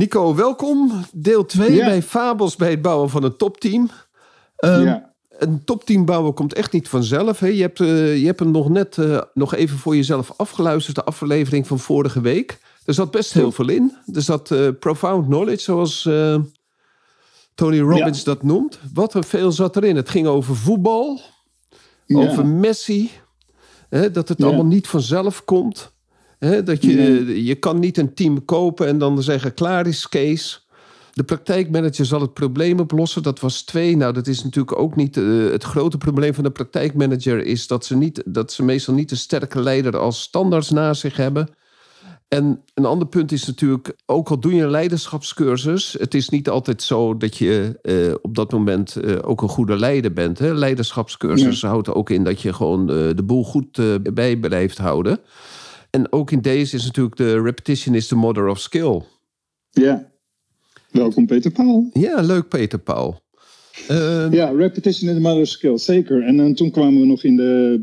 Nico, welkom. Deel 2 Ja. bij Fabels bij het bouwen van een topteam. Ehm, ja. Een topteam bouwen komt echt niet vanzelf. Hè? Je, hebt, eh, je hebt hem nog net eh, nog even voor jezelf afgeluisterd, de aflevering van vorige week. Er zat best heel veel in. Er zat eh, profound knowledge, zoals Tony Robbins Ja. dat noemt. Wat er veel zat erin. Het ging over voetbal, over Messi. Hè, dat het allemaal niet vanzelf komt. Dat je, Nee. je kan niet een team kopen en dan zeggen klaar is Kees. De praktijkmanager zal het probleem oplossen. Dat was twee. Nou, dat is natuurlijk ook niet eh, het grote probleem van de praktijkmanager. Is dat ze, niet, dat ze meestal niet een sterke leider als standaards naast zich hebben. En een ander punt is natuurlijk, ook al doe je een leiderschapscursus, het is niet altijd zo dat je eh, op dat moment eh, ook een goede leider bent. Hè? Leiderschapscursus houdt ook in dat je gewoon eh, de boel goed eh, bij blijft houden. En ook in deze is natuurlijk de repetition is the mother of skill. ja. Welkom Peter Paul. Ja, leuk Peter Paul. Eh Ja, repetition is the mother of skill, zeker. En dan toen kwamen we nog in de,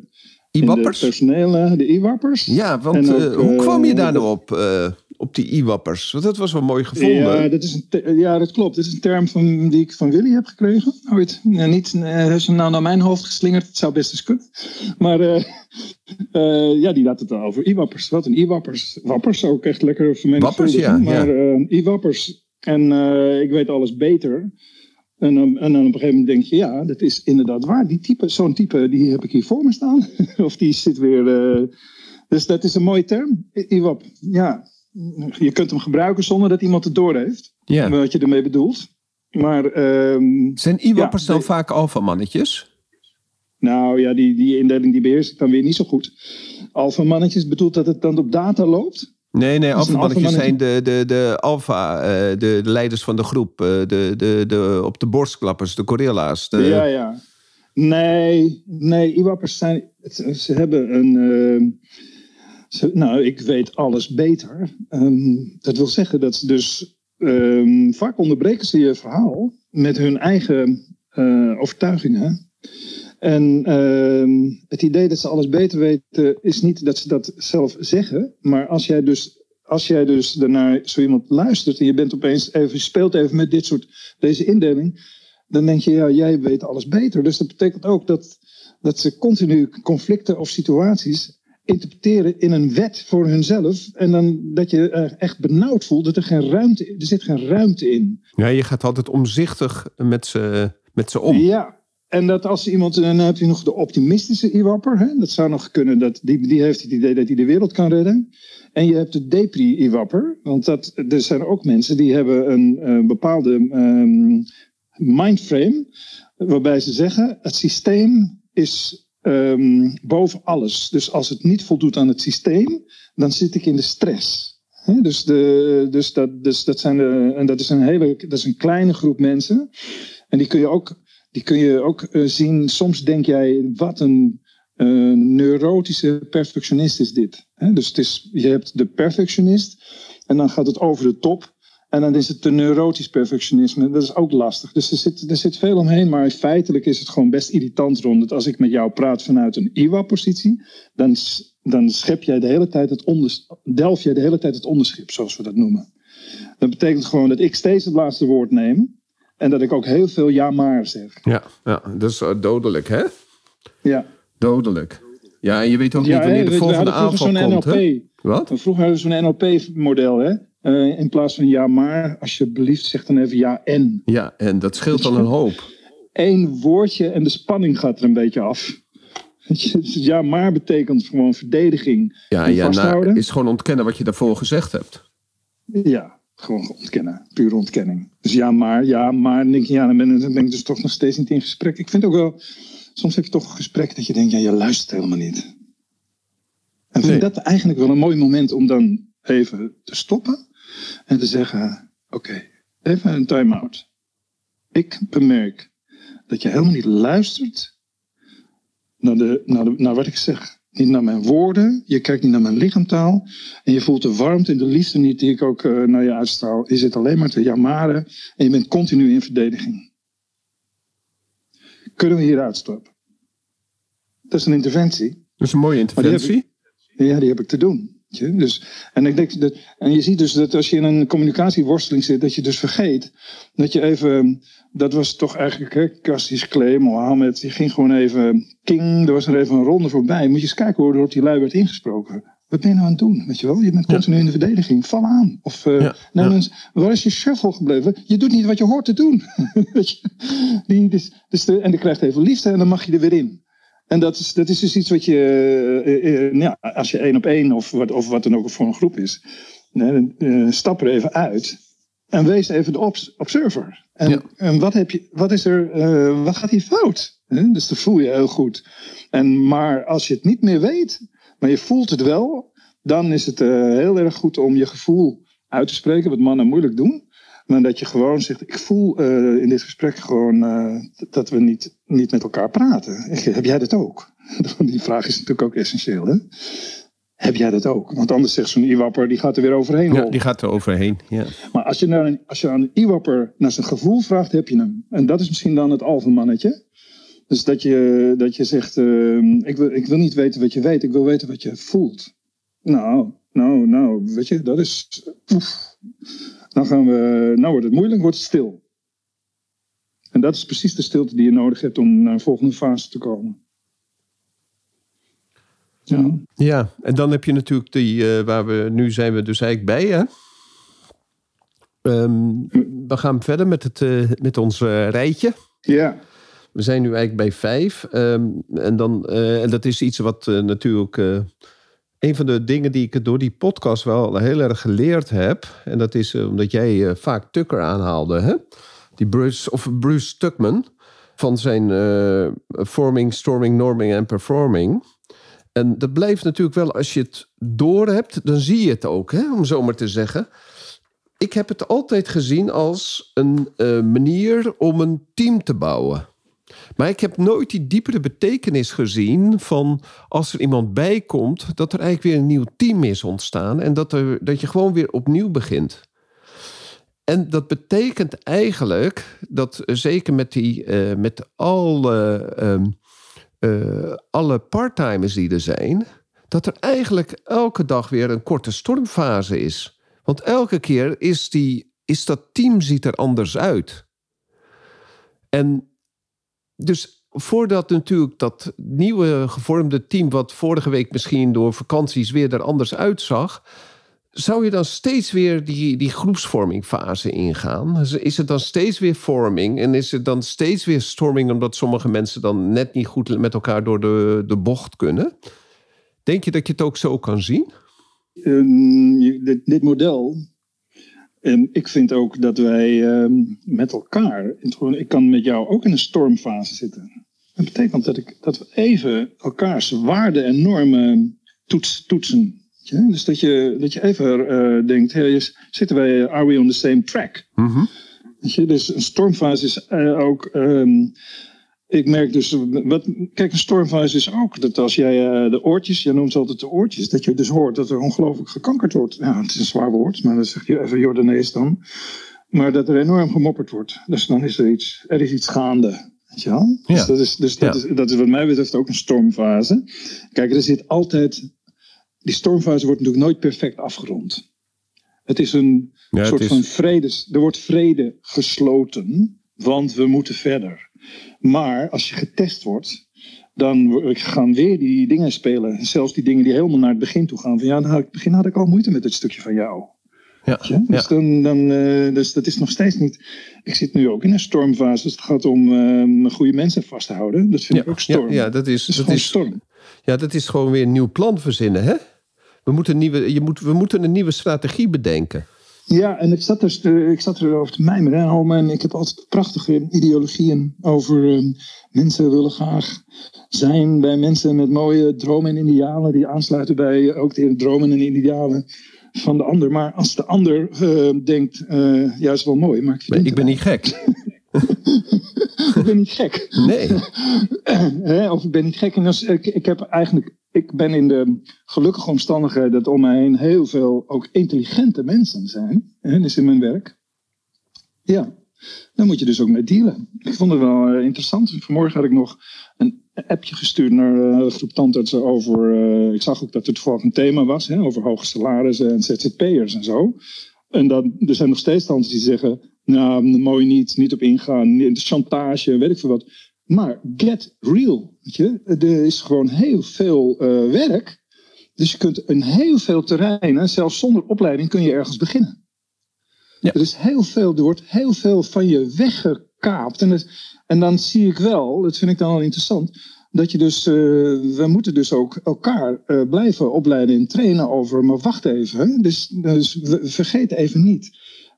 in de I-wappers? personele, de i-wappers. Ja, want ook, eh, hoe eh, kwam je daar nou op, eh, op die I-wappers? Want dat was wel mooi gevonden. Ja, dat is een ja, dat klopt. Dat is een term van, die ik van Willy heb gekregen. Ooit. Niet, eh, hij heeft hem nou naar mijn hoofd geslingerd. Het zou best eens kunnen. Maar eh, eh, ja, die laat het over i-wappers. Wat een i-wappers. Wappers ook echt lekker vermenigvuldigen. Wappers, ja, Maar eh, i-wappers. En ik weet alles beter. En dan, en dan op een gegeven moment denk je, ja, dat is inderdaad waar. Die type, zo'n type, die heb ik hier voor me staan. of die zit weer... dus dat is een mooie term, IWAP. Ja, je kunt hem gebruiken zonder dat iemand het doorheeft. Ja. Wat je ermee bedoelt. Maar, ehm, Zijn I-wappers Ja, dan de- vaak alfamannetjes? nou ja, die, die indeling die beheers ik dan weer niet zo goed. Alpha mannetjes bedoelt dat het dan op data loopt. Nee, nee, alfamannetjes zijn de, de, de alfa, eh, de, de leiders van de groep. eh, de, de, de, op de borstklappers, de gorilla's. De, Ja, ja. Nee, nee, IWAPers zijn. Ze hebben een. ehm, nou, ik weet alles beter. Ehm, dat wil zeggen dat ze dus. ehm, vaak onderbreken ze je verhaal met hun eigen eh, overtuigingen. En ehm, het idee dat ze alles beter weten, is niet dat ze dat zelf zeggen. Maar als jij dus, als jij dus daarnaar zo iemand luistert en je bent opeens even, speelt even met dit soort, deze indeling dan denk je, ja, jij weet alles beter. Dus dat betekent ook dat, dat ze continu conflicten of situaties interpreteren in een wet voor hunzelf. En dan dat je echt benauwd voelt, dat er geen ruimte, er zit geen ruimte in. Ja, je gaat altijd omzichtig met ze, met ze om. Ja. En dat als iemand, dan heb je nog de optimistische iwapper. Hè? Dat zou nog kunnen, dat, die, die heeft het idee dat hij de wereld kan redden. En je hebt de depri-iwapper. Want dat, er zijn ook mensen die hebben een eh, bepaalde ehm, mindframe. Waarbij ze zeggen, het systeem is ehm, boven alles. Dus als het niet voldoet aan het systeem, dan zit ik in de stress. Dus, de, dus, dat, dus dat, zijn de, en dat, is een hele, dat is een kleine groep mensen. En die kun je ook, die kun je ook eh, zien. Soms denk jij, wat een eh, neurotische perfectionist is dit. Dus het is, je hebt de perfectionist en dan gaat het over de top. En dan is het de neurotisch perfectionisme. Dat is ook lastig. Dus er zit, er zit veel omheen. Maar feitelijk is het gewoon best irritant rond. Dat als ik met jou praat vanuit een IWA-positie. Dan, dan schep jij de hele tijd het onders, delf jij de hele tijd het onderschip, zoals we dat noemen. Dat betekent gewoon dat ik steeds het laatste woord neem. En dat ik ook heel veel ja maar zeg. Ja, ja, dat is eh, dodelijk, hè? Ja. Dodelijk. Ja, en je weet ook Ja, niet wanneer de we volgende aanval zo'n komt, hè? Wat? Vroeger hadden we zo'n NLP-model, hè? Eh, in plaats van ja maar, alsjeblieft zeg dan even ja en. Ja, en dat scheelt dan een hoop. Eén woordje en de spanning gaat er een beetje af. Ja maar betekent gewoon verdediging Ja, en ja nou, is gewoon ontkennen wat je daarvoor gezegd hebt. Ja, gewoon ontkennen. Pure ontkenning. Dus ja, maar, ja, maar. Dan denk je, ja, dan ben, dan ben ik dus toch nog steeds niet in gesprek. Ik vind ook wel, soms heb je toch een gesprek dat je denkt, ja, je luistert helemaal niet. En vind Nee. dat eigenlijk wel een mooi moment om dan even te stoppen en te zeggen, oké, even een time-out. Ik bemerk dat je helemaal niet luistert naar, de, naar, de, naar wat ik zeg. Niet naar mijn woorden, je kijkt niet naar mijn lichaamtaal. En je voelt de warmte en de liefde niet die ik ook eh, naar je uitstraal. Je zit alleen maar te jamaren en je bent continu in verdediging. Kunnen we hier uitstappen? Dat is een interventie. Dat is een mooie die interventie. Ja, die heb ik te doen. Je. Dus, en, ik denk dat, en je ziet dus dat als je in een communicatieworsteling zit, dat je dus vergeet dat je even. Dat was toch eigenlijk, hè, Cassius Clay, Mohammed, die ging gewoon even. King, er was er even een ronde voorbij. Moet je eens kijken hoe er op die lui werd ingesproken. Wat ben je nou aan het doen? Weet je wel? Je bent continu in de verdediging. Val aan. Of Ja, nou, ja. eens, waar is je shuffle gebleven? Je doet niet wat je hoort te doen. Weet je? Die, dus, dus de, en die krijgt even liefde en dan mag je er weer in. En dat is, dat is dus iets wat je, eh, eh, eh, ja, als je één op één of wat, of wat dan ook voor een groep is, stap er even uit en wees even de obs- observer. En, Ja. en wat, heb je, wat is er, wat gaat hier fout? Dus dat voel je heel goed. En, maar als je het niet meer weet, maar je voelt het wel, dan is het heel erg goed om je gevoel uit te spreken, wat mannen moeilijk doen. Maar dat je gewoon zegt, ik voel eh, in dit gesprek gewoon eh, dat we niet, niet met elkaar praten. Ik- Heb jij dat ook? Die vraag is natuurlijk ook essentieel. Hè? Heb jij dat ook? Want anders zegt zo'n iwapper, die gaat er weer overheen Ja, die gaat er overheen. Ja. Maar als je, naar een, als je aan een iwapper naar zijn gevoel vraagt, heb je hem. En dat is misschien dan het alfamannetje. Dus dat je, dat je zegt, eh, ik, wil, ik wil niet weten wat je weet, ik wil weten wat je voelt. Nou, nou, nou, weet je, dat is... Oef. Dan gaan we, nou wordt het moeilijk, wordt het stil. En dat is precies de stilte die je nodig hebt om naar een volgende fase te komen. Ja. ja, en dan heb je natuurlijk die, eh, waar we nu zijn we dus eigenlijk bij, hè? Ehm, we gaan verder met, het, eh, met ons eh, rijtje. ja. We zijn nu eigenlijk bij vijf. Ehm, en, dan, en dat is iets wat natuurlijk. Een van de dingen die ik door die podcast wel heel erg geleerd heb. En dat is eh, omdat jij eh, vaak Tucker aanhaalde. Hè? Die Bruce, of Bruce Tuckman. Van zijn eh, Forming, Storming, Norming en Performing. En dat blijft natuurlijk wel, als je het door hebt, dan zie je het ook, hè? om zo maar te zeggen. Ik heb het altijd gezien als een manier om een team te bouwen. Maar ik heb nooit die diepere betekenis gezien van als er iemand bij komt, dat er eigenlijk weer een nieuw team is ontstaan en dat, er, dat je gewoon weer opnieuw begint. En dat betekent eigenlijk dat eh, zeker met, die, eh, met alle, ehm, eh, alle parttimers die er zijn, dat er eigenlijk elke dag weer een korte stormfase is. Want elke keer is, die, is dat team ziet er anders uit. En dus voordat natuurlijk dat nieuwe gevormde team, wat vorige week misschien door vakanties weer er anders uitzag, zou je dan steeds weer die, die groepsvormingfase ingaan? Is het dan steeds weer vorming en is het dan steeds weer storming omdat sommige mensen dan net niet goed met elkaar door de, de bocht kunnen? Denk je dat je het ook zo kan zien? Ehm, dit model. En ik vind ook dat wij ehm, met elkaar. Ik kan met jou ook in een stormfase zitten. Dat betekent dat, ik, dat we even elkaars waarden en normen toets, toetsen. Je? Dus dat je, dat je even eh, denkt: hey, zitten wij, are we on the same track? Je, dus een stormfase is eh, ook. ehm, ik merk dus. Wat, kijk, een stormfase is ook dat als jij eh, de oortjes. Jij noemt altijd de oortjes. Dat je dus hoort dat er ongelooflijk gekankerd wordt. Ja, het is een zwaar woord, maar dat zeg je even Jordanees dan. Maar dat er enorm gemopperd wordt. Dus dan is er iets. Er is iets gaande. Weet je wel? Ja. Dus, dat is, dus dat, Ja. is, dat is wat mij betreft ook een stormfase. Kijk, er zit altijd. Die stormfase wordt natuurlijk nooit perfect afgerond. Het is een Ja, soort is- van vredes. Er wordt vrede gesloten, want we moeten verder. Maar als je getest wordt, dan gaan weer die dingen spelen. Zelfs die dingen die helemaal naar het begin toe gaan. Van ja, nou, het begin had ik al moeite met dit stukje van jou. Ja? Dus, ja. dan, dan, eh, dus dat is nog steeds niet. Ik zit nu ook in een stormfase. Dus het gaat om eh, goede mensen vast te houden. Dat vind Ja, ik ook ja, storm. ja, dat is, Het is dat gewoon is, storm. ja, dat is gewoon weer een nieuw plan verzinnen, hè? We moeten nieuwe, je moet, we moeten een nieuwe strategie bedenken. Ja, en ik zat, dus te, ik zat erover te mijmeren. En al mijn, ik heb altijd prachtige ideologieën over eh, mensen willen graag zijn bij mensen met mooie dromen en idealen. Die aansluiten bij ook de dromen en idealen van de ander. Maar als de ander eh, denkt, eh ja, is wel mooi, maar ik, ik ben niet gek. ik ben niet gek. Nee. Of ik ben niet gek. En ik, ik heb eigenlijk, ik ben in de gelukkige omstandigheid dat om mij heen heel veel ook intelligente mensen zijn. Hè, dus in mijn werk. Ja, daar moet je dus ook mee dealen. Ik vond het wel eh, interessant. Vanmorgen had ik nog een appje gestuurd naar de groep tandartsen over. eh, ik zag ook dat het toevallig een thema was, hè, over hoge salarissen en ZZP'ers en zo. En dan, er zijn nog steeds tandartsen die zeggen. Nou, mooi niet, niet op ingaan, chantage, weet ik veel wat. Maar get real. Weet je? Er is gewoon heel veel eh, werk. Dus je kunt in heel veel terreinen, zelfs zonder opleiding, kun je ergens beginnen. Ja. Er is heel veel, er wordt heel veel van je weggekaapt. En, het- en dan zie ik wel, dat vind ik dan wel interessant, dat je dus, eh, we moeten dus ook elkaar eh, blijven opleiden en trainen over, maar wacht even. Hè? Dus, dus vergeet even niet.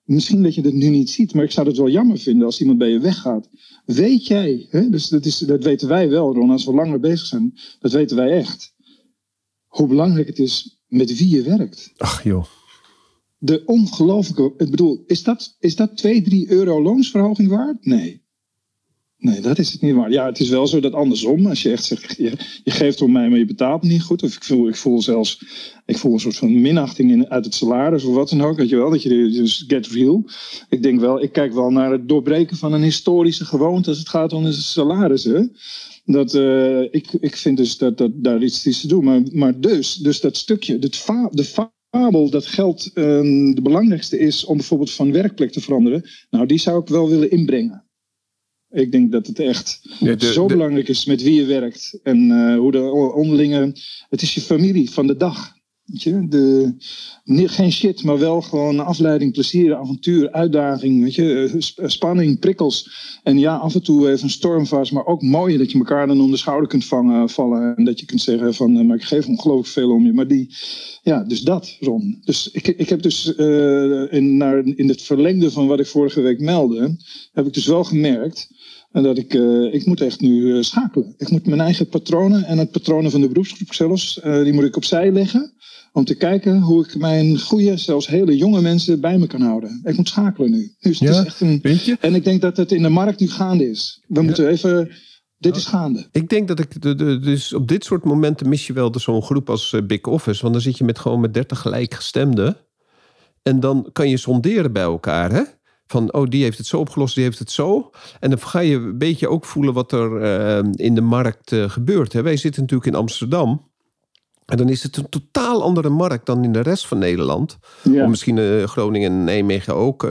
Misschien dat je het nu niet ziet, maar ik zou het wel jammer vinden als iemand bij je weggaat. Weet jij, hè? Dus dat, is, dat weten wij wel, Ron, als we langer bezig zijn, dat weten wij echt. Hoe belangrijk het is met wie je werkt. Ach joh. De ongelooflijke, ik bedoel, is dat, is dat 2, 3 euro loonsverhoging waard? Nee. Nee, dat is het niet waard. Ja, het is wel zo dat andersom, als je echt zegt, je, je geeft om mij, maar je betaalt niet goed. Of ik voel, ik voel zelfs, ik voel een soort van minachting in, uit het salaris of wat dan ook. Weet je wel, dat je dus get real. Ik denk wel, ik kijk wel naar het doorbreken van een historische gewoonte als het gaat om salarissen. Dat, eh, ik, ik vind dus dat, dat daar iets te doen. Maar, maar dus, dus dat stukje, dat fa, de fabel dat geld ehm, de belangrijkste is om bijvoorbeeld van werkplek te veranderen. Nou, die zou ik wel willen inbrengen. Ik denk dat het echt de- zo de- belangrijk is met wie je werkt. En eh, hoe de onderlinge... Het is je familie van de dag. De, geen shit, maar wel gewoon afleiding, plezier, avontuur, uitdaging. Weet je? eh, sp- Spanning, prikkels. En ja, af en toe even een stormfase. Maar ook mooi dat je elkaar dan om de schouder kunt vangen, vallen. En dat je kunt zeggen van, eh, maar ik geef ongelooflijk veel om je. Maar die, ja, dus dat, Ron. Dus ik, ik heb dus eh, in, naar, in het verlengde van wat ik vorige week meldde, heb ik dus wel gemerkt en dat ik, eh, ik moet echt nu eh, schakelen. Ik moet mijn eigen patronen en het patronen van de beroepsgroep zelfs, eh, die moet ik opzij leggen. Om te kijken hoe ik mijn goede, zelfs hele jonge mensen bij me kan houden. Ik moet schakelen nu. Dus het Ja, is echt een, en ik denk dat het in de markt nu gaande is. We moeten even, dit is gaande. Ik denk dat ik. De, de, dus op dit soort momenten mis je wel de- zo'n groep als Big Office. Want dan zit je met gewoon met 30 gelijkgestemden. En dan kan je sonderen bij elkaar. Hè? Van, oh, die heeft het zo opgelost, die heeft het zo. En dan ga je een beetje ook voelen wat er eh, in de markt eh, gebeurt. Hè? Wij zitten natuurlijk in Amsterdam. En dan is het een totaal andere markt dan in de rest van Nederland. Ja. Of misschien eh, Groningen en Nijmegen ook.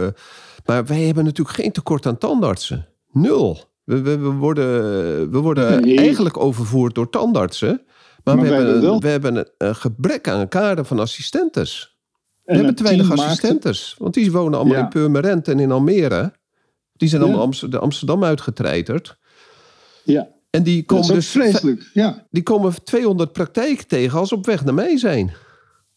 maar wij hebben natuurlijk geen tekort aan tandartsen. Nul. We, we, we worden, we worden Nee. eigenlijk overvoerd door tandartsen. Maar, Maar we, hebben, we hebben een, een gebrek aan een kader van assistentes. We En hebben te weinig assistentes. Want die wonen allemaal Ja. in Purmerend en in Almere. Die zijn allemaal de Amsterdam uitgetreiterd. Ja, En die dat komen, is dus, vreselijk. Ja. die komen 200 praktijken tegen als ze op weg naar mij zijn.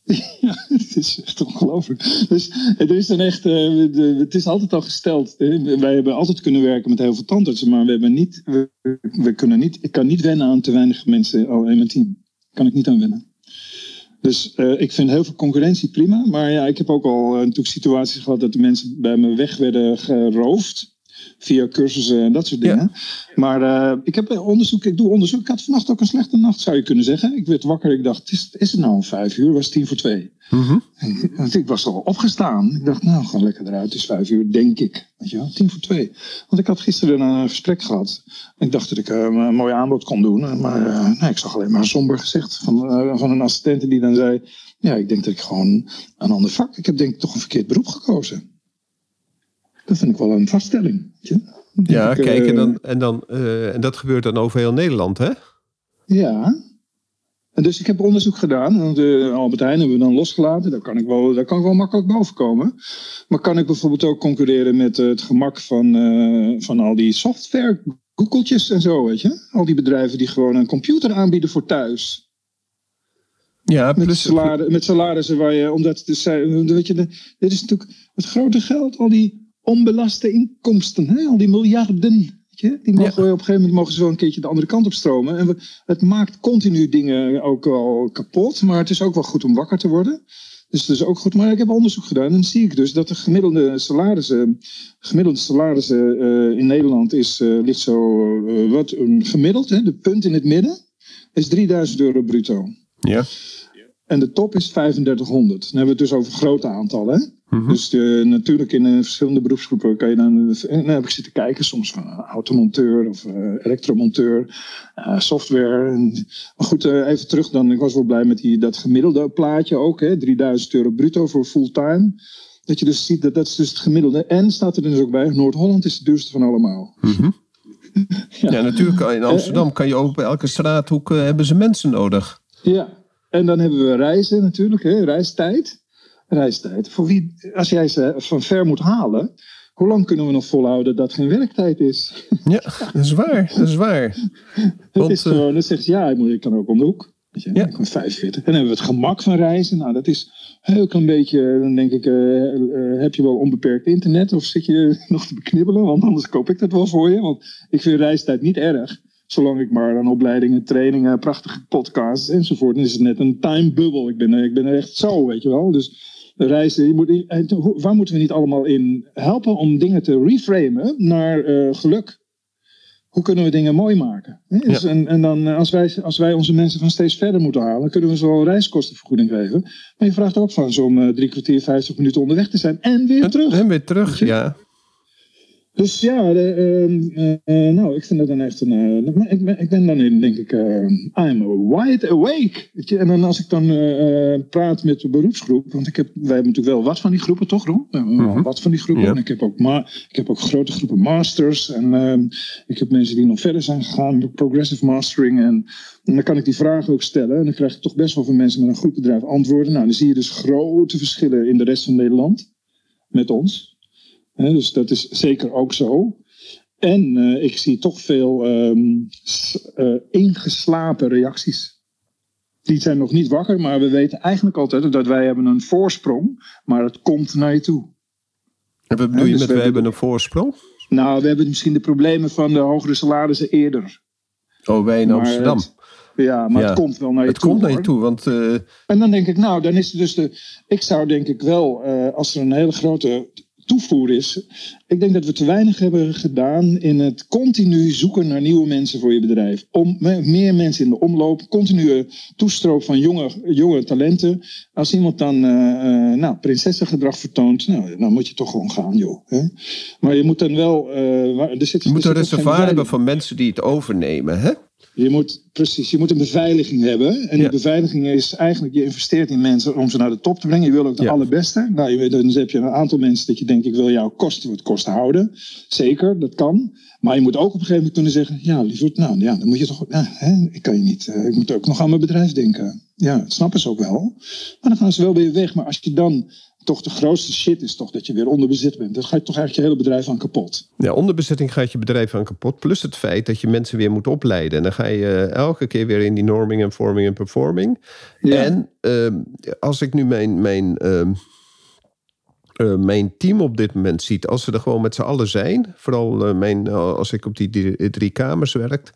Ja, het is echt ongelooflijk. Dus er is dan echt, eh, de- het is altijd al gesteld. wij hebben altijd kunnen werken met heel veel tandartsen, maar we hebben niet, we, we kunnen niet, ik kan niet wennen aan te weinig mensen in mijn team. Kan ik niet aan wennen. Dus eh, ik vind heel veel concurrentie prima, maar ja, ik heb ook al eh, natuurlijk situaties gehad dat de mensen bij me weg werden geroofd. Via cursussen en dat soort Ja. dingen. Maar eh, ik heb onderzoek, ik doe onderzoek. Ik had vannacht ook een slechte nacht, zou je kunnen zeggen. Ik werd wakker, ik dacht, is, is het nou om vijf uur? Was het tien voor twee? Want ik was al opgestaan. Ik dacht, nou, ga lekker eruit. Het is vijf uur, denk ik. Weet je wel, tien voor twee. Want ik had gisteren een gesprek gehad. Ik dacht dat ik eh, een mooi aanbod kon doen. Maar eh, nee, ik zag alleen maar een somber gezicht van, eh, van een assistente die dan zei... Ja, ik denk dat ik gewoon een ander vak... Ik heb denk ik toch een verkeerd beroep gekozen. Dat vind ik wel een vaststelling. Ja, Ik, eh, kijk, en, dan, en, dan, eh, en dat gebeurt dan over heel Nederland, hè? Ja. En dus ik heb onderzoek gedaan. Want uh, Albert Heijn hebben we dan losgelaten. Daar kan, ik wel, daar kan ik wel makkelijk boven komen. Maar kan ik bijvoorbeeld ook concurreren met het gemak van, uh, van al die software, Googletjes en zo, weet je? Al die bedrijven die gewoon een computer aanbieden voor thuis. Ja, Met, salari- met salarissen waar je, omdat dus, weet je, de- dit is natuurlijk het grote geld, al die onbelaste inkomsten, hè? al die miljarden. Weet je? Die mogen, op een gegeven moment mogen ze wel een keertje de andere kant op stromen. En we, het maakt continu dingen ook wel kapot, maar het is ook wel goed om wakker te worden. Dus dat is ook goed. Maar ik heb onderzoek gedaan en dan zie ik dus dat de gemiddelde salarissen, gemiddelde salarissen eh, in Nederland is, eh, ligt zo eh, wat een gemiddeld, hè, de punt in het midden, is 3000 euro bruto. ja. En de top is 3500. Dan hebben we het dus over grote aantallen. Mhm. Dus eh, natuurlijk in eh, verschillende beroepsgroepen kan je dan. En dan heb ik zitten kijken, soms van eh, automonteur of eh, elektromonteur, eh, software. En, maar goed, eh, even terug dan. Ik was wel blij met die, dat gemiddelde plaatje ook. Hè? 3000 euro bruto voor fulltime. Dat je dus ziet dat dat is dus het gemiddelde. En staat er dus ook bij: Noord-Holland is het duurste van allemaal. Mhm. Ja, natuurlijk. In Amsterdam kan je ook bij elke straathoek eh, hebben ze mensen nodig. Ja, en dan hebben we reizen natuurlijk, hè? reistijd. Reistijd. Voor wie, als jij ze van ver moet halen, hoe lang kunnen we nog volhouden dat geen werktijd is? Ja, dat is waar. Dat is waar. Het Want, is eh, gewoon, dan zegt ze, ja, ik moet- ik kan ook om de hoek. Weet je, Ja. Ik ben 45. En dan hebben we het gemak van reizen. Nou, dat is een heel klein beetje, dan denk ik, eh, eh, heb je wel onbeperkt internet of zit je nog te beknibbelen? Want anders koop ik dat wel voor je. Want ik vind reistijd niet erg. Zolang ik maar aan opleidingen, trainingen, prachtige podcasts enzovoort. Dan is het net een time bubble. Ik ben, ik ben er echt zo, weet je wel. Dus reizen, je moet, waar moeten we niet allemaal in helpen om dingen te reframen naar eh, geluk? Hoe kunnen we dingen mooi maken? Hè? Dus en, en dan eh, als wij, als wij onze mensen van steeds verder moeten halen, kunnen we ze wel reiskostenvergoeding geven. Maar je vraagt ook van ze om eh, drie kwartier, vijftig minuten onderweg te zijn en weer terug. En weer terug, ja. Dus ja, de, ehm, eh, eh, nou, ik vind dat dan echt een. eh, maar ik, ben, ik ben dan in, denk ik, eh, I'm wide awake. En dan als ik dan eh, eh, praat met de beroepsgroep, want ik heb, wij hebben natuurlijk wel wat van die groepen, toch, Mhm. wat van die groepen. En ik heb, ook ma ik heb ook grote groepen masters. En ehm, ik heb mensen die nog verder zijn gegaan met progressive mastering. En, en dan kan ik die vragen ook stellen. En dan krijg ik toch best wel van mensen met een goed bedrijf antwoorden. Nou, dan zie je dus grote verschillen in de rest van Nederland met ons. Dus dat is zeker ook zo. En eh, ik zie toch veel ehm, eh, ingeslapen reacties. Die zijn nog niet wakker, maar we weten eigenlijk altijd dat wij hebben een voorsprong, maar het komt naar je toe. En wat bedoel je dus met we hebben- hebben een voorsprong? Nou, we hebben misschien de problemen van de hogere salarissen eerder. Oh, wij in Maar Amsterdam. het- Ja, maar Ja. het komt wel naar je Het toe. komt naar je toe, want eh, En dan denk ik, nou, dan is het dus de. Ik zou denk ik wel, als er een hele grote toevoer is. Ik denk dat we te weinig hebben gedaan in het continu zoeken naar nieuwe mensen voor je bedrijf. Om me- meer mensen in de omloop, continue toestroop van jonge, jonge talenten. Als iemand dan eh, eh, nou, prinsessengedrag vertoont, nou, dan moet je toch gewoon gaan, joh. Hè? Maar je moet dan wel. eh, waar- er zit, je moet er een reservoir hebben van mensen die het overnemen, hè? Je moet, precies, je moet een beveiliging hebben. En Ja. die beveiliging is eigenlijk, je investeert in mensen om ze naar de top te brengen. Je wil ook de Ja. allerbeste. Nou, dan heb je een aantal mensen dat je denkt, ik wil jou kosten wat kost houden. Zeker, dat kan. Maar je moet ook op een gegeven moment kunnen zeggen, ja, lieverd, nou ja, dan moet je toch, hè, ik kan je niet, eh, ik moet ook nog aan mijn bedrijf denken. Ja, dat snappen ze ook wel. Maar dan gaan ze wel weer weg. Maar als je dan, toch de grootste shit is toch dat je weer onderbezit bent. Dan ga je toch eigenlijk je hele bedrijf aan kapot. Ja, onderbezetting gaat je bedrijf aan kapot. Plus het feit dat je mensen weer moet opleiden. En dan ga je eh, elke keer weer in die norming en forming en performing. Ja. En ehm, als ik nu mijn, mijn, ehm, eh, mijn team op dit moment ziet, als ze er gewoon met z'n allen zijn, vooral eh, mijn, als ik op die drie, drie kamers werk,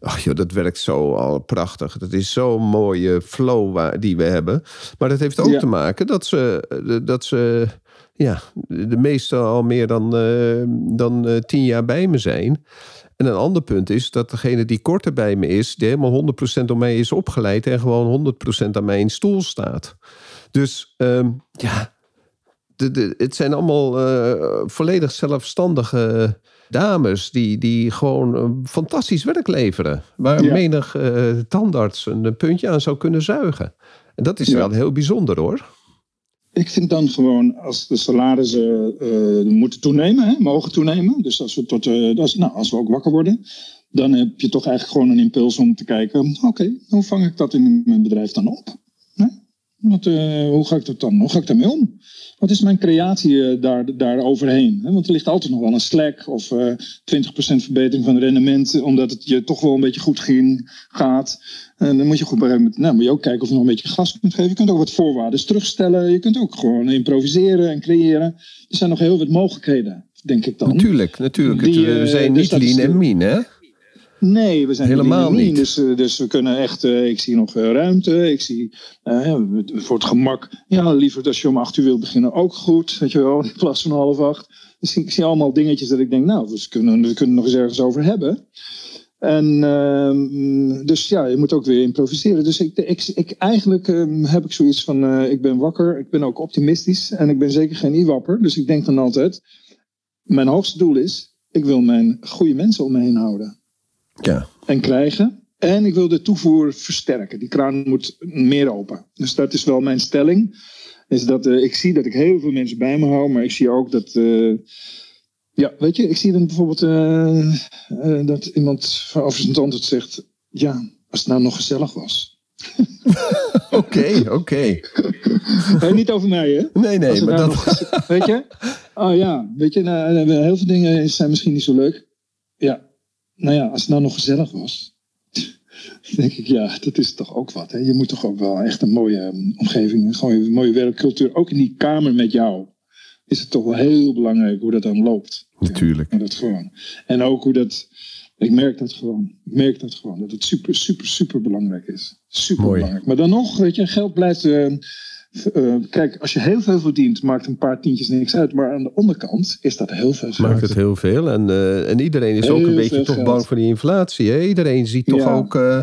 ach joh, dat werkt zo al prachtig. Dat is zo'n mooie flow waar, die we hebben. Maar dat heeft ook Ja. te maken dat ze, eh, dat ze ja, de meesten al meer dan, eh, dan eh, tien jaar bij me zijn. En een ander punt is dat degene die korter bij me is, die helemaal 100% door mij is opgeleid en gewoon 100% aan mijn stoel staat. Dus ehm, ja, de, de, het zijn allemaal eh, volledig zelfstandige dames die, die gewoon eh, fantastisch werk leveren. Waar Ja. menig eh, tandarts een puntje aan zou kunnen zuigen. En dat is Ja. wel heel bijzonder hoor. Ik vind dan gewoon, als de salarissen eh, moeten toenemen, hè, mogen toenemen. Dus als we, tot, als, nou, als we ook wakker worden. dan heb je toch eigenlijk gewoon een impuls om te kijken: oké, hoe vang ik dat in mijn bedrijf dan op? Wat, uh, hoe ga ik dat dan? Hoe ga ik daarmee om? Wat is mijn creatie uh, daar, daar overheen? Want er ligt altijd nog wel een slack of uh, 20% verbetering van het rendement, omdat het je toch wel een beetje goed ging, gaat. En dan moet je goed bij nou, moet je ook kijken of je nog een beetje gas kunt geven. Je kunt ook wat voorwaarden terugstellen. Je kunt ook gewoon improviseren en creëren. Er zijn nog heel wat mogelijkheden, denk ik dan. Natuurlijk, natuurlijk. Die, we zijn dus niet lean en mean, hè? Nee, we zijn helemaal niet. Dus, eh, dus we kunnen echt, uh, ik zie nog uh, ruimte. Ik zie uh, voor het gemak, ja, liever als je om acht uur wilt beginnen, ook goed. Weet je wel, in plaats van half acht. Dus ik zie allemaal dingetjes dat ik denk, nou, we kunnen, we kunnen nog eens ergens over hebben. En ehm, dus ja, je moet ook weer improviseren. Dus ik, ik, ik eigenlijk ehm, heb ik zoiets van, ik ben wakker, ik ben ook optimistisch en ik ben zeker geen iwapper. Dus ik denk dan altijd, mijn hoogste doel is, ik wil mijn goede mensen om me heen houden. Ja. En krijgen. En ik wil de toevoer versterken. Die kraan moet meer open. Dus dat is wel mijn stelling. Is dat, uh, ik zie dat ik heel veel mensen bij me hou, maar ik zie ook dat. Uh, ja, weet je, ik zie dan bijvoorbeeld uh, dat iemand tand het zegt. Ja, als het nou nog gezellig was. Oké, oké. Niet over mij, hè? Nee, nee, maar nou dat... weet je? Oh ja, weet je, nou, heel veel dingen zijn misschien niet zo leuk. Ja, nou ja, als het nou nog gezellig was, denk ik, ja, dat is toch ook wat. Hè? Je moet toch ook wel echt een mooie ehm, omgeving, gewoon een mooie werkcultuur. Ook in die kamer met jou is het toch wel heel belangrijk hoe dat dan loopt. Natuurlijk. En, dat gewoon. en ook hoe dat, ik merk dat gewoon. Ik merk dat gewoon, dat het super, super, super belangrijk is. Super Mooi. belangrijk. Maar dan nog, weet je, geld blijft... Uh, uh, kijk, als je heel veel verdient, maakt een paar tientjes niks uit. Maar aan de onderkant is dat heel veel geld. Maakt het heel veel. En, uh, en iedereen is heel ook een beetje toch geld. bang voor die inflatie. Hè? Iedereen ziet toch ja. ook... Uh,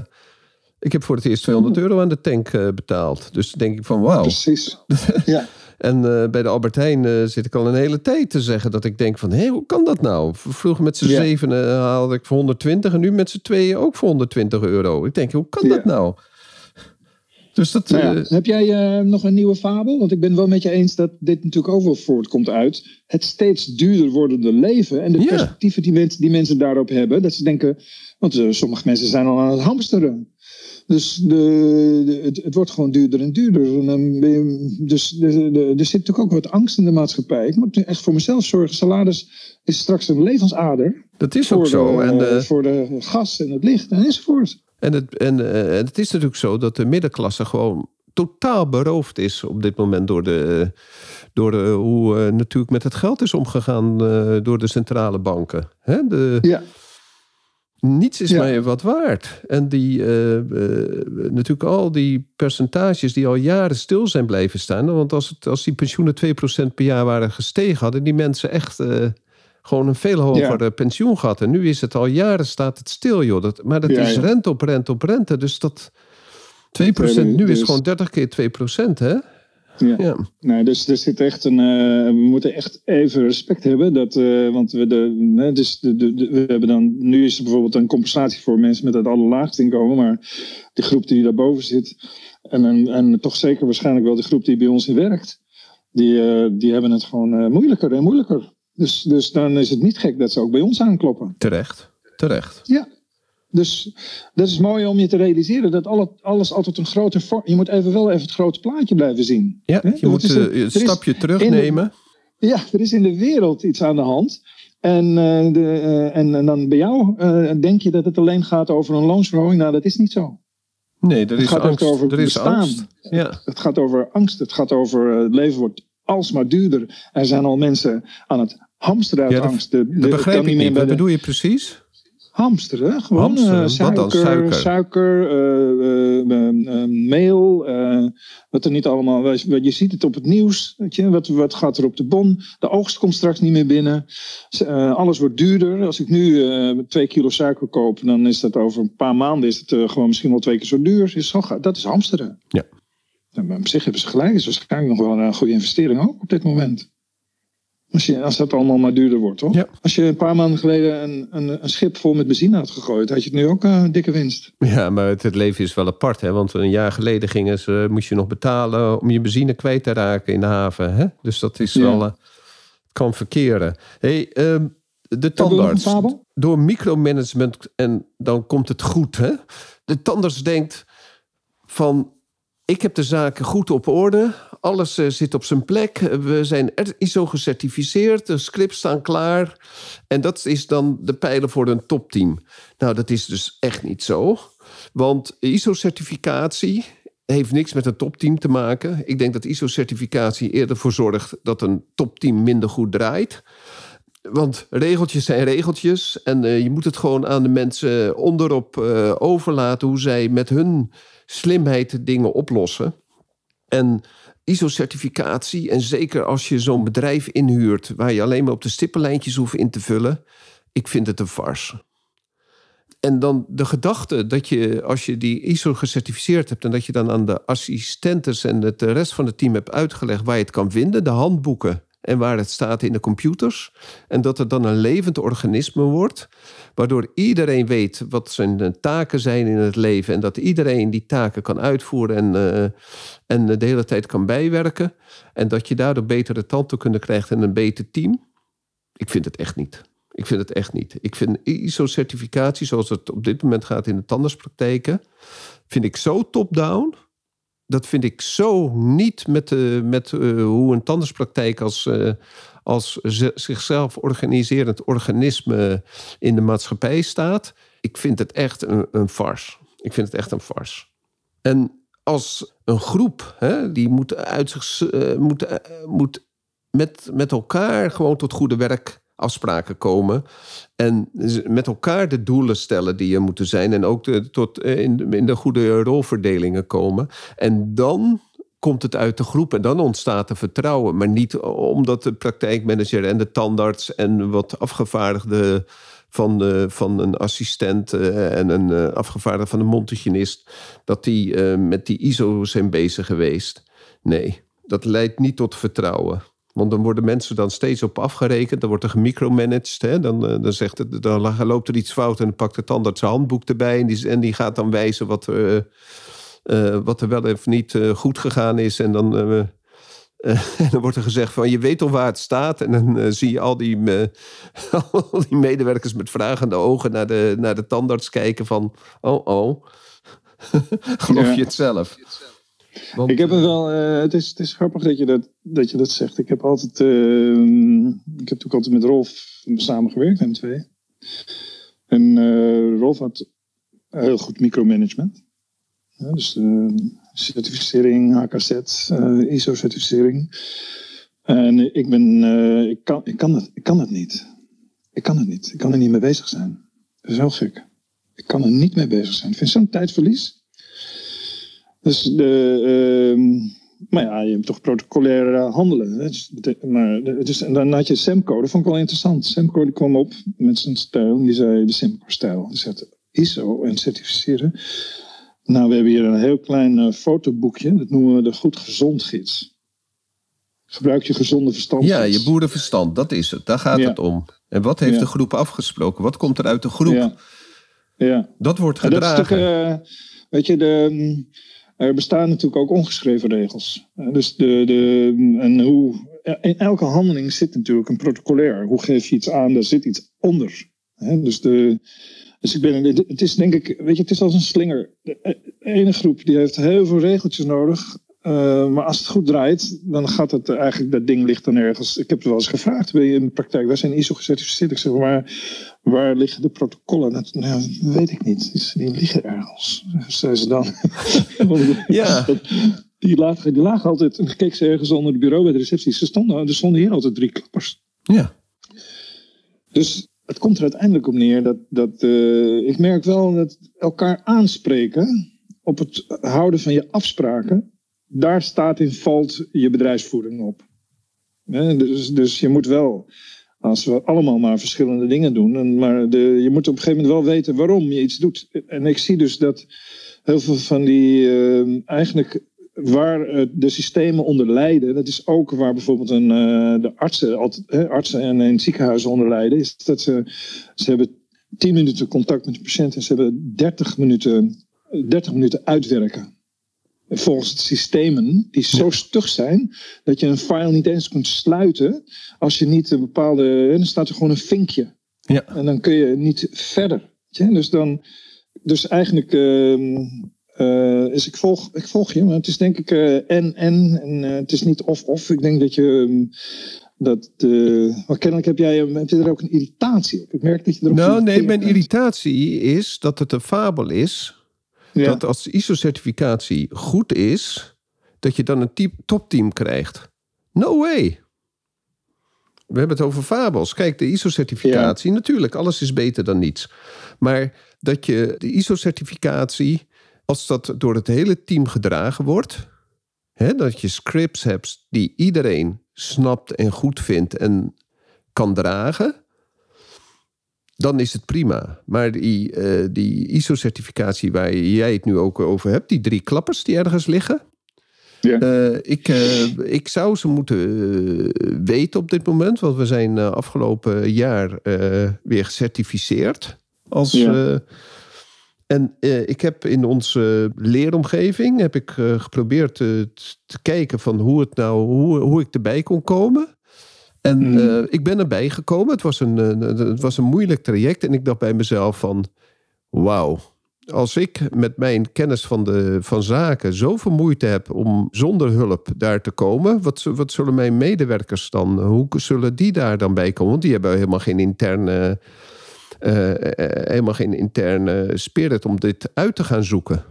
ik heb voor het eerst 200 euro aan de tank betaald. Dus dan denk ik van wauw. Precies, ja. en bij de Albertijn zit ik al een hele tijd te zeggen dat ik denk van... hé, hoe kan dat nou? Vroeger met z'n zeven haalde ik voor 120 en nu met z'n tweeën ook voor 120 euro. Ik denk, hoe kan dat nou? Dus dat, nou ja, uh, heb jij uh, nog een nieuwe fabel? Want ik ben wel met je eens dat dit natuurlijk ook wel voortkomt uit het steeds duurder wordende leven en de ja. perspectieven die, mensen, die mensen daarop hebben. Dat ze denken, want uh, sommige mensen zijn al aan het hamsteren. Dus de, de, het, het, wordt gewoon duurder en duurder. En dan je, dus de, er zit natuurlijk ook wat angst in de maatschappij. Ik moet echt voor mezelf zorgen. Salaris is straks een levensader. Dat is ook zo. De, en voor de gas en het licht enzovoort. En het, en, uh, het is natuurlijk zo dat de middenklasse gewoon totaal beroofd is op dit moment door, de, door de, hoe uh, natuurlijk met het geld is omgegaan door de centrale banken. Hè? De, ja. Niets is ja. meer wat waard. En die, natuurlijk al die percentages die al jaren stil zijn blijven staan. Want als, het, als die pensioenen 2% per jaar waren gestegen, hadden die mensen echt gewoon een veel hoger ja. pensioen gehad. En nu is het al jaren staat het stil, joh. Dat, maar dat ja, is rente op rente op rente. Dus dat 2% nu dus... is gewoon 30 keer 2%, hè? Ja. ja. Nee, dus er zit echt een. Uh, we moeten echt even respect hebben. Dat, uh, want we, de, dus de, de, de, we hebben dan. Nu is er bijvoorbeeld een compensatie voor mensen met het allerlaagste inkomen. Maar de groep die daarboven zit. En, en, en toch zeker waarschijnlijk wel de groep die bij ons in werkt. Die, uh, die hebben het gewoon moeilijker en moeilijker. Dus, dus dan is het niet gek dat ze ook bij ons aankloppen. Terecht, terecht. Ja. Dus dat is mooi om je te realiseren dat alle, alles altijd een groter vorm. Je moet even wel even het grote plaatje blijven zien. Ja, je moet een, een stapje terugnemen. Ja, er is in de wereld iets aan de hand. En, uh, de, uh, en, en, dan bij jou uh, denk je dat het alleen gaat over een loonsverhoging. Nou, dat is niet zo. Nee, er is het gaat angst. Over er is bestaan. angst. Ja. Het gaat over angst. Het gaat over het leven wordt alsmaar duurder. Er zijn al mensen aan het hamsteren uit ja, dat, angst. De, dat begrijp ik niet. Wat bedoel je precies? Hamsteren, gewoon hamsteren, uh, suiker, suiker, suiker uh, uh, meel, wat er niet allemaal, je ziet het op het nieuws, weet je, wat, wat gaat er op de bon, de oogst komt straks niet meer binnen, alles wordt duurder. Als ik nu twee kilo suiker koop, dan is dat over een paar maanden is het gewoon misschien wel twee keer zo duur. Is zo, dat is hamsteren. Ja. Nou, op zich hebben ze gelijk, is waarschijnlijk nog wel een goede investering ook op dit moment. Als, je, als dat allemaal maar duurder wordt, toch? Ja. Als je een paar maanden geleden een, een, een schip vol met benzine had gegooid, had je het nu ook een dikke winst. Ja, maar het, het, leven is wel apart, hè? Want een jaar geleden gingen ze, moest je nog betalen om je benzine kwijt te raken in de haven. Hè? Dus dat is ja. wel. Uh, kan verkeren. Hey, uh, de tandarts, door micromanagement en dan komt het goed. Hè? De tandarts denkt van, ik heb de zaken goed op orde. Alles uh, zit op zijn plek. We zijn ISO gecertificeerd. De scripts staan klaar. En dat is dan de pijler voor een topteam. Nou, dat is dus echt niet zo. Want ISO-certificatie heeft niks met een topteam te maken. Ik denk dat ISO-certificatie eerder voor zorgt dat een topteam minder goed draait. Want regeltjes zijn regeltjes. En uh, je moet het gewoon aan de mensen onderop uh, overlaten hoe zij met hun slimheid dingen oplossen. En ISO-certificatie, en zeker als je zo'n bedrijf inhuurt waar je alleen maar op de stippenlijntjes hoeft in te vullen, ik vind het een farce. En dan de gedachte dat je, als je die ISO gecertificeerd hebt en dat je dan aan de assistentes en het de rest van het team hebt uitgelegd waar je het kan vinden, de handboeken en waar het staat in de computers. En dat het dan een levend organisme wordt, waardoor iedereen weet wat zijn taken zijn in het leven en dat iedereen die taken kan uitvoeren en, uh, en de hele tijd kan bijwerken. En dat je daardoor betere tandheelkunde krijgt en een beter team. Ik vind het echt niet. Ik vind het echt niet. Ik vind ISO-certificatie, zoals het op dit moment gaat in de tandartspraktijken, vind ik zo top-down dat vind ik zo niet met, uh, met uh, hoe een tandartspraktijk als, uh, als zichzelf organiserend organisme in de maatschappij staat. Ik vind het echt een, een farce. Ik vind het echt een farce. En als een groep, hè, die moet, uit zich, moet, moet met, met elkaar gewoon tot goede werk afspraken komen. En met elkaar de doelen stellen die er moeten zijn. En ook tot eh, in, de goede rolverdelingen komen. En dan komt het uit de groep en dan ontstaat er vertrouwen. Maar niet omdat de praktijkmanager en de tandarts en wat afgevaardigde van, de, van een assistent eh, en een uh, afgevaardigde van een mondhygiënist, dat die met die ISO zijn bezig geweest. Nee, dat leidt niet tot vertrouwen. Want dan worden mensen dan steeds op afgerekend. Dan wordt er gemicromanaged. Hè? Dan, eh, dan, zegt het, dan loopt er iets fout en dan pakt de tandarts zijn handboek erbij. En die, en die gaat dan wijzen wat, uh, uh, wat er wel of niet goed gegaan is. En dan, en dan wordt er gezegd van je weet al waar het staat. En dan zie je al die, al die medewerkers met vragende ogen naar de, naar de tandarts kijken van... Oh, oh, geloof je het zelf? Ik heb het wel, uh, het, is, het is grappig dat je dat, dat, je dat zegt. Ik heb altijd, uh, ik heb natuurlijk altijd met Rolf samengewerkt, en twee. En uh, Rolf had heel goed micromanagement. Ja, dus certificering, HKZ, ISO-certificering. En ik ben, ik, kan, ik, kan het, ik kan het niet. Ik kan het niet. Ik kan er niet mee bezig zijn. Dat is heel gek. Ik kan er niet mee bezig zijn. Ik vind zo'n tijdverlies. Dus de, uh, maar ja, je hebt toch protocolair handelen. Dus, maar, dus, en dan had je Semco, dat vond ik wel interessant. Semco die kwam op met zijn stijl, die zei de Semco-stijl. Die zegt ISO en certificeren. Nou, we hebben hier een heel klein uh, fotoboekje, dat noemen we de Goed Gezond Gids. Gebruik je gezonde verstand. Ja, je boerenverstand, dat is het. Daar gaat het om. En wat heeft de groep afgesproken? Wat komt er uit de groep? Ja. ja. Dat wordt gedragen. Dat uh, weet je, de er bestaan natuurlijk ook ongeschreven regels. Eh, dus de, de, en hoe, in elke handeling zit natuurlijk een protocolair. Hoe geef je iets aan, daar zit iets onder. Dus, de, dus ik ben, het is denk ik, weet je, het is als een slinger. De ene groep die heeft heel veel regeltjes nodig. Uh, maar als het goed draait, dan gaat het eigenlijk, dat ding ligt dan ergens. Ik heb het wel eens gevraagd, je in de praktijk, wij zijn ISO gecertificeerd. Ik zeg, maar waar liggen de protocollen? Dat nou, weet ik niet. Die liggen ergens, zei ze dan. ja. Die lagen, die lagen altijd, en keek ze ergens onder het bureau bij de receptie. Ze stonden, er stonden hier altijd drie klappers. Ja. Dus het komt er uiteindelijk op neer dat, dat uh, ik merk wel dat elkaar aanspreken op het houden van je afspraken daar staat in valt je bedrijfsvoering op. dus, dus je moet wel, als we allemaal maar verschillende dingen doen, maar de, je moet op een gegeven moment wel weten waarom je iets doet. En ik zie dus dat heel veel van die, uh, eigenlijk waar de systemen onder lijden, dat is ook waar bijvoorbeeld een, uh, de artsen, altijd, artsen en in ziekenhuizen onder lijden, is dat ze, ze hebben 10 minuten contact met de patiënt en ze hebben 30 minuten, 30 minuten uitwerken volgens systemen die zo stug zijn dat je een file niet eens kunt sluiten als je niet een bepaalde. Dan staat er gewoon een vinkje. Ja. En dan kun je niet verder. Dus, dan, dus eigenlijk uh, uh, is ik volg, ik volg je, maar het is denk ik uh, en en. En het is niet of of. Ik denk dat je. Um, dat maar kennelijk heb jij heb je er ook een irritatie op. Ik merk dat je er Nou, nee, mijn irritatie is dat het een fabel is. Ja. Dat als ISO-certificatie goed is, dat je dan een topteam krijgt. No way. We hebben het over fabels. Kijk, de ISO-certificatie, natuurlijk, alles is beter dan niets. Maar dat je de ISO-certificatie, als dat door het hele team gedragen wordt, hè, dat je scripts hebt die iedereen snapt en goed vindt en kan dragen, dan is het prima. Maar die, uh, die ISO-certificatie waar jij het nu ook over hebt, die drie klappers die ergens liggen, ja. Uh, ik, uh, ik zou ze moeten weten op dit moment, want we zijn afgelopen jaar weer gecertificeerd. Als, ja. en ik heb in onze leeromgeving heb ik, geprobeerd te, te kijken van hoe, het nou, hoe, hoe ik erbij kon komen. En mm. ik ben erbij gekomen. Het was, een, het was een moeilijk traject. En ik dacht bij mezelf van... Wauw, als ik met mijn kennis van, de, van zaken zoveel moeite heb om zonder hulp daar te komen, wat, wat zullen mijn medewerkers dan, hoe zullen die daar dan bij komen? Want die hebben helemaal geen interne, uh, helemaal geen interne spirit om dit uit te gaan zoeken.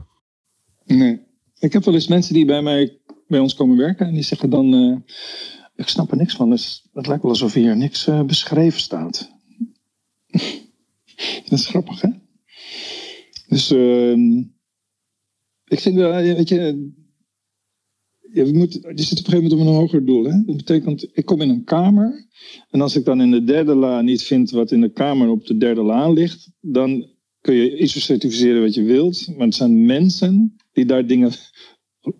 Nee. Ik heb wel eens mensen die bij mij bij ons komen werken en die zeggen dan, uh, ik snap er niks van, dus het lijkt wel alsof hier niks beschreven staat. Dat is grappig, hè? Dus uh, ik vind wel, weet je, je, moet, je zit op een gegeven moment op een hoger doel. Hè? Dat betekent, ik kom in een kamer en als ik dan in de derde la niet vind wat in de kamer op de derde la ligt, dan kun je ISO certificeren wat je wilt, maar het zijn mensen die daar dingen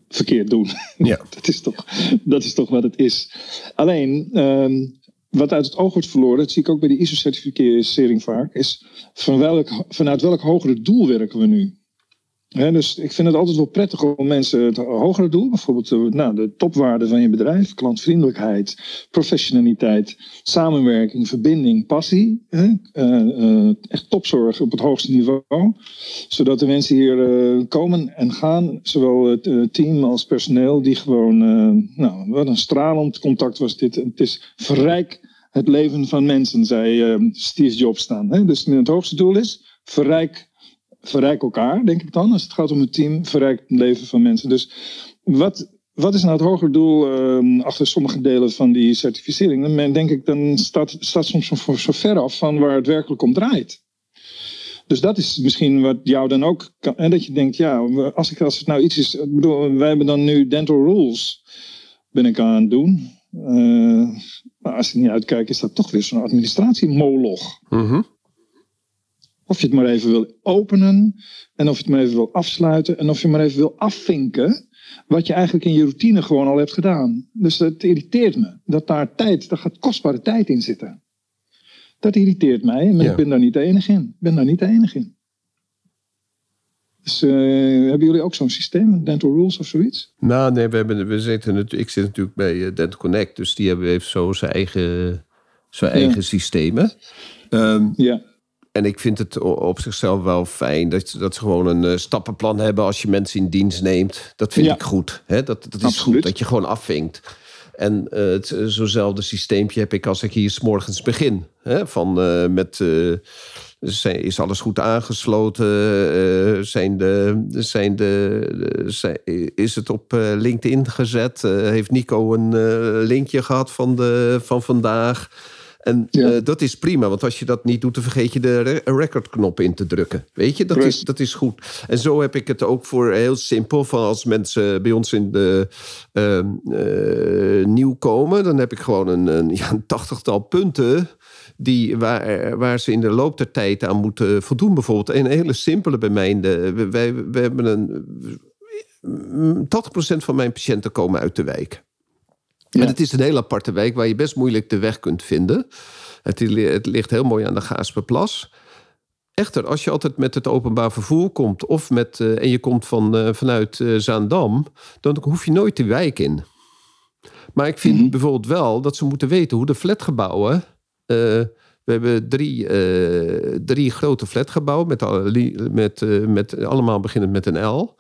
verkeerd doen. Ja. dat, is toch, dat is toch wat het is. Alleen, um, wat uit het oog wordt verloren, dat zie ik ook bij de ISO-certificering vaak, is van welk, vanuit welk hogere doel werken we nu? Dus ik vind het altijd wel prettig om mensen het hogere doel, bijvoorbeeld de, nou, de topwaarde van je bedrijf, klantvriendelijkheid, professionaliteit, samenwerking, verbinding, passie, uh, uh, echt topzorg op het hoogste niveau, zodat de mensen hier komen en gaan, zowel het team als personeel, die gewoon, nou, wat een stralend contact was dit. Het is verrijk het leven van mensen, zei Steve Jobs staan. Dus het hoogste doel is verrijk verrijk elkaar, denk ik dan. Als het gaat om het team, verrijkt het leven van mensen. Dus wat, wat is nou het hogere doel uh, achter sommige delen van die certificering? Dan denk ik, dan staat, staat soms zo, ver af van waar het werkelijk om draait. Dus dat is misschien wat jou dan ook kan. En dat je denkt, ja, als, ik, als het nou iets is. Ik bedoel, wij hebben dan nu dental rules. Ben ik aan het doen. Maar als je niet uitkijkt, is dat toch weer zo'n administratiemoloch. Mm of je het maar even wil openen en of je het maar even wil afsluiten en of je maar even wil afvinken wat je eigenlijk in je routine gewoon al hebt gedaan. Dus het irriteert me dat daar tijd, daar gaat kostbare tijd in zitten. Dat irriteert mij, maar ik ben daar niet de enige in. Ik ben daar niet de enige in. Dus uh, hebben jullie ook zo'n systeem, Dental Rules of zoiets? Nou, nee, we hebben, we zitten, ik zit natuurlijk bij uh, Dental Connect, dus die hebben even zo zijn eigen, zijn eigen systemen. Um, ja. En ik vind het op zichzelf wel fijn dat, dat ze gewoon een uh, stappenplan hebben als je mensen in dienst neemt. Dat vind ik goed. Hè? Dat, dat is goed dat je gewoon afvinkt. En uh, het, eh, zo'nzelfde systeempje heb ik als ik hier s morgens begin. Hè? Van uh, met. is alles goed aangesloten? zijn de, zijn de, zijn, is het op LinkedIn gezet? heeft Nico een linkje gehad van, de, van vandaag? En eh, dat is prima, want als je dat niet doet, dan vergeet je de recordknop in te drukken. Weet je, dat is, dat is goed. En zo heb ik het ook voor heel simpel. Van als mensen bij ons in de uh, nieuw komen, dan heb ik gewoon een, een, ja, een tachtigtal punten. Die, waar, waar ze in de loop der tijd aan moeten voldoen. Bijvoorbeeld een hele simpele bij mij. De, wij, we hebben een. 80% van mijn patiënten komen uit de wijk. En het is een heel aparte wijk waar je best moeilijk de weg kunt vinden. Het, het ligt heel mooi aan de Gaasperplas. Echter, als je altijd met het openbaar vervoer komt of met, uh, en je komt van, uh, vanuit uh, Zaandam, dan hoef je nooit de wijk in. Maar ik vind mm -hmm. bijvoorbeeld wel dat ze moeten weten hoe de flatgebouwen We hebben drie, eh, drie grote flatgebouwen met, al- li- met, eh, met allemaal beginnend met een L.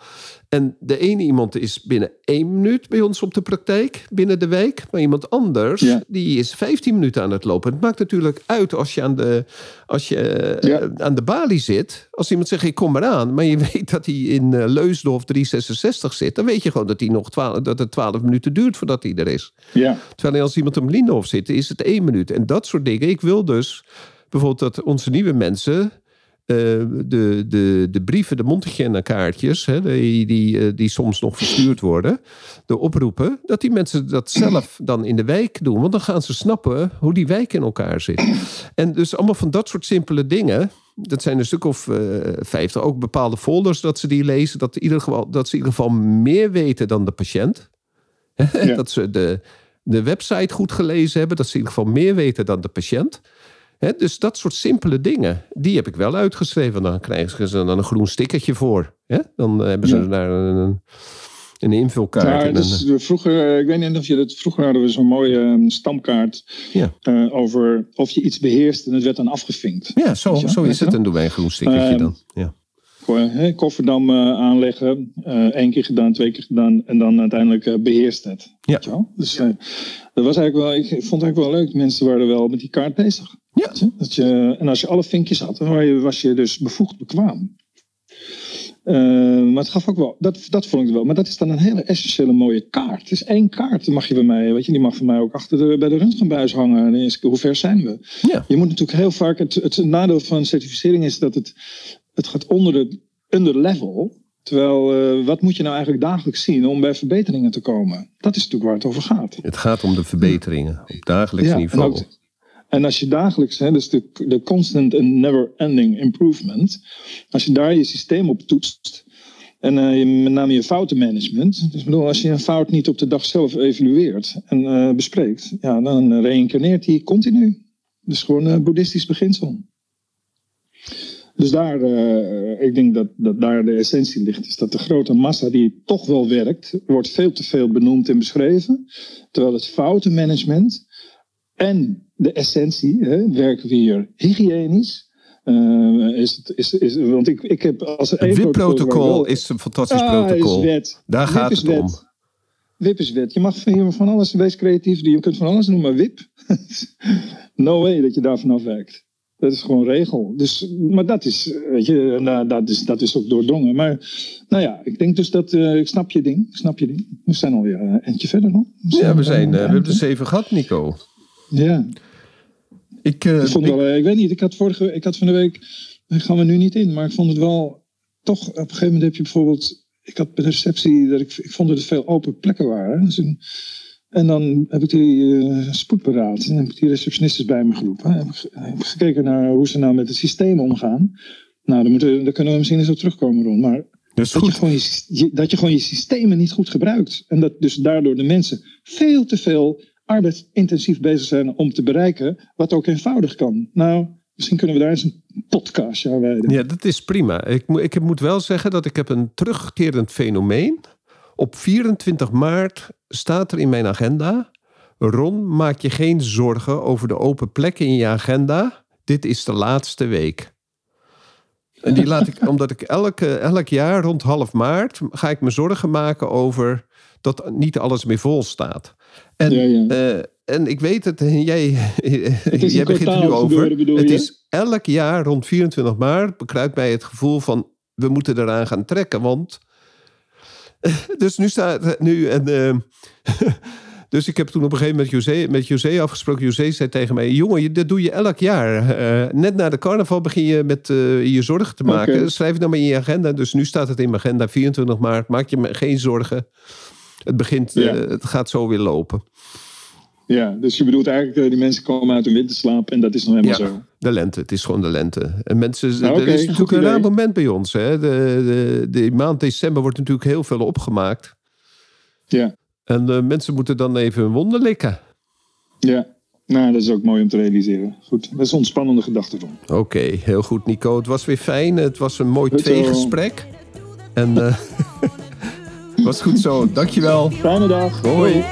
En de ene iemand is binnen één minuut bij ons op de praktijk, binnen de week. Maar iemand anders, Ja. die is 15 minuten aan het lopen. Het maakt natuurlijk uit als je aan de, als je, eh, Ja. aan de balie zit. Als iemand zegt, ik kom eraan. Maar je weet dat hij in eh, Leusdorf 366 zit. Dan weet je gewoon dat, hij nog 12, dat het 12 minuten duurt voordat hij er is. Ja, Terwijl als iemand op Lindhof zit, is het één minuut. En dat soort dingen. Ik wil dus bijvoorbeeld dat onze nieuwe mensen... eh, de, de, de brieven, de Montegenne-kaartjes... Hè, die, die, eh, die soms nog verstuurd worden... de oproepen, dat die mensen dat zelf dan in de wijk doen. Want dan gaan ze snappen hoe die wijk in elkaar zit. En dus allemaal van dat soort simpele dingen... Dat zijn een stuk of eh, vijftig. Ook bepaalde folders dat ze die lezen. Dat, in ieder geval, dat ze in ieder geval meer weten dan de patiënt. Ja. Dat ze de, de website goed gelezen hebben. Dat ze in ieder geval meer weten dan de patiënt. Dus dat soort simpele dingen, die heb ik wel uitgeschreven. Dan krijgen ze dan een groen stickertje voor. Dan hebben ze Ja. daar een, een invulkaart. Ja, dus een- vroeger, eh, ik weet niet of je dat. Vroeger hadden we zo'n mooie eh, stamkaart ja. eh, over of je iets beheerst en het werd dan afgevinkt. ja, zo, zo is het. En doen wij een groen stickertje Ehm, dan. Ja. Kofferdam eh, aanleggen, eh één keer gedaan, twee keer gedaan en dan uiteindelijk eh, beheerst het. Ja. Dus eh, dat was eigenlijk wel, ik vond het eigenlijk wel leuk. Mensen waren wel met die kaart bezig. Ja. Dat je, en als je alle vinkjes had, dan was je, was je dus bevoegd bekwaam. Eh, maar het gaf ook wel, dat, dat vond ik wel. Maar dat is dan een hele essentiële mooie kaart. Het is één kaart, die mag je bij mij, weet je, die mag voor mij ook achter de, bij de röntgenbuis hangen. En is, hoe ver zijn we? Ja. Je moet natuurlijk heel vaak, het, het nadeel van certificering is dat het, het gaat onder de under level. Terwijl, eh, wat moet je nou eigenlijk dagelijks zien om bij verbeteringen te komen? Dat is natuurlijk waar het over gaat. Het gaat om de verbeteringen op dagelijks Ja, niveau. En, als je dagelijks, hè, dus de, de constant and never ending improvement, als je daar je systeem op toetst, en eh, je- met name je foutenmanagement, dus bedoel, als je een fout niet op de dag zelf evalueert en eh, bespreekt, ja, dan reïncarneert die continu. Dus gewoon een boeddhistisch beginsel. Dus daar, eh, ik denk dat, dat daar de essentie ligt. Is dat de grote massa die toch wel werkt, wordt veel te veel benoemd en beschreven. Terwijl het foutenmanagement en de essentie, hè, werken we hier hygiënisch. eh, is het, is, is, want ik, ik heb als er Het ik WIP-protocol is een fantastisch Ah, protocol. is wet. Daar WIP gaat het wet. om. WIP is wet. Je mag van, hier van alles, wees creatief. Je kunt van alles noemen, maar WIP. no way dat je daar vanaf werkt. Dat is gewoon regel. Dus, maar dat is, weet je, nou, dat, is, dat is ook doordrongen. Maar nou ja, ik denk dus dat, eh, ik snap je ding. Ik snap je ding. We zijn alweer een eentje verder nog. Ja, we, zijn, eh, eh, we hebben de zeven gehad, Nico. Ja, Ik, eh, ik vond wel, eh, ik weet niet, ik had vorige, ik had van de week, daar gaan we nu niet in, maar ik vond het wel, toch, op een gegeven moment heb je bijvoorbeeld, ik had bij de receptie, dat ik, ik vond dat er veel open plekken waren. Dus een- en dan heb ik die eh, spoedberaad, en heb ik die receptionistes bij me geroepen. Heb ik, heb ik gekeken naar hoe ze nou met het systeem omgaan. Nou, daar, moeten, daar kunnen we misschien eens op terugkomen, Ron. Maar dat is dat je, gewoon je- dat je gewoon je systemen niet goed gebruikt. En dat dus daardoor de mensen veel te veel arbeidsintensief bezig zijn om te bereiken wat ook eenvoudig kan. Nou, misschien kunnen we daar eens een podcastje aan wijden. Ja, dat is prima. Ik, moet- ik moet wel zeggen dat ik heb een terugkerend fenomeen. Op 24 maart staat er in mijn agenda... Ron, maak je geen zorgen over de open plekken in je agenda. Dit is de laatste week. En die laat ik, omdat ik elke, elk jaar rond half maart... ga ik me zorgen maken over dat niet alles meer vol staat. En, Ja, ja. eh, en ik weet het, en jij, jij begint er nu over. gebeuren, het je? is elk jaar rond 24 maart bekruipt mij het gevoel van we moeten eraan gaan trekken. Want dus nu staat nu en eh, dus ik heb toen op een gegeven moment José, met José afgesproken. José zei tegen mij: jongen, dat doe je elk jaar. Eh, net na de carnaval begin je met je zorgen te maken. Schrijf het dan maar in je agenda. Dus nu staat het in mijn agenda 24 maart. Maak je me geen zorgen. Het begint, Ja. eh, het gaat zo weer lopen. Ja, dus je bedoelt eigenlijk, eh, die mensen komen uit hun winterslaap en dat is nog helemaal Ja. zo. De lente, het is gewoon de lente. En mensen, Nou, er is natuurlijk een raar moment bij ons. Hè? De, de, de maand december wordt natuurlijk heel veel opgemaakt. Ja, En de mensen moeten dan even hun wonden likken. ja. Nou, dat is ook mooi om te realiseren. Goed, dat is een ontspannende gedachte van. Oké, heel goed Nico. Het was weer fijn. Het was een mooi tweegesprek. En eh was goed zo. Dankjewel. Fijne dag. Hoi.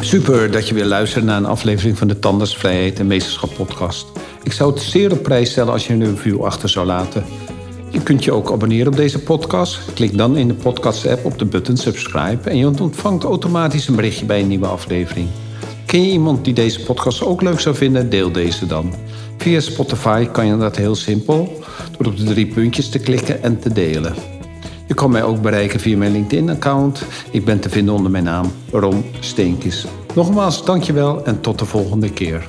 Super dat je weer luistert naar een aflevering van de Tandersvrijheid en Meesterschap podcast. Ik zou het zeer op prijs stellen als je een review achter zou laten. Je kunt je ook abonneren op deze podcast. Klik dan in de podcast-app op de button subscribe en je ontvangt automatisch een berichtje bij een nieuwe aflevering. Ken je iemand die deze podcast ook leuk zou vinden? Deel deze dan. Via Spotify kan je dat heel simpel door op de drie puntjes te klikken en te delen. Je kan mij ook bereiken via mijn LinkedIn-account. Ik ben te vinden onder mijn naam Ron Steenkis. Nogmaals, dankjewel en tot de volgende keer.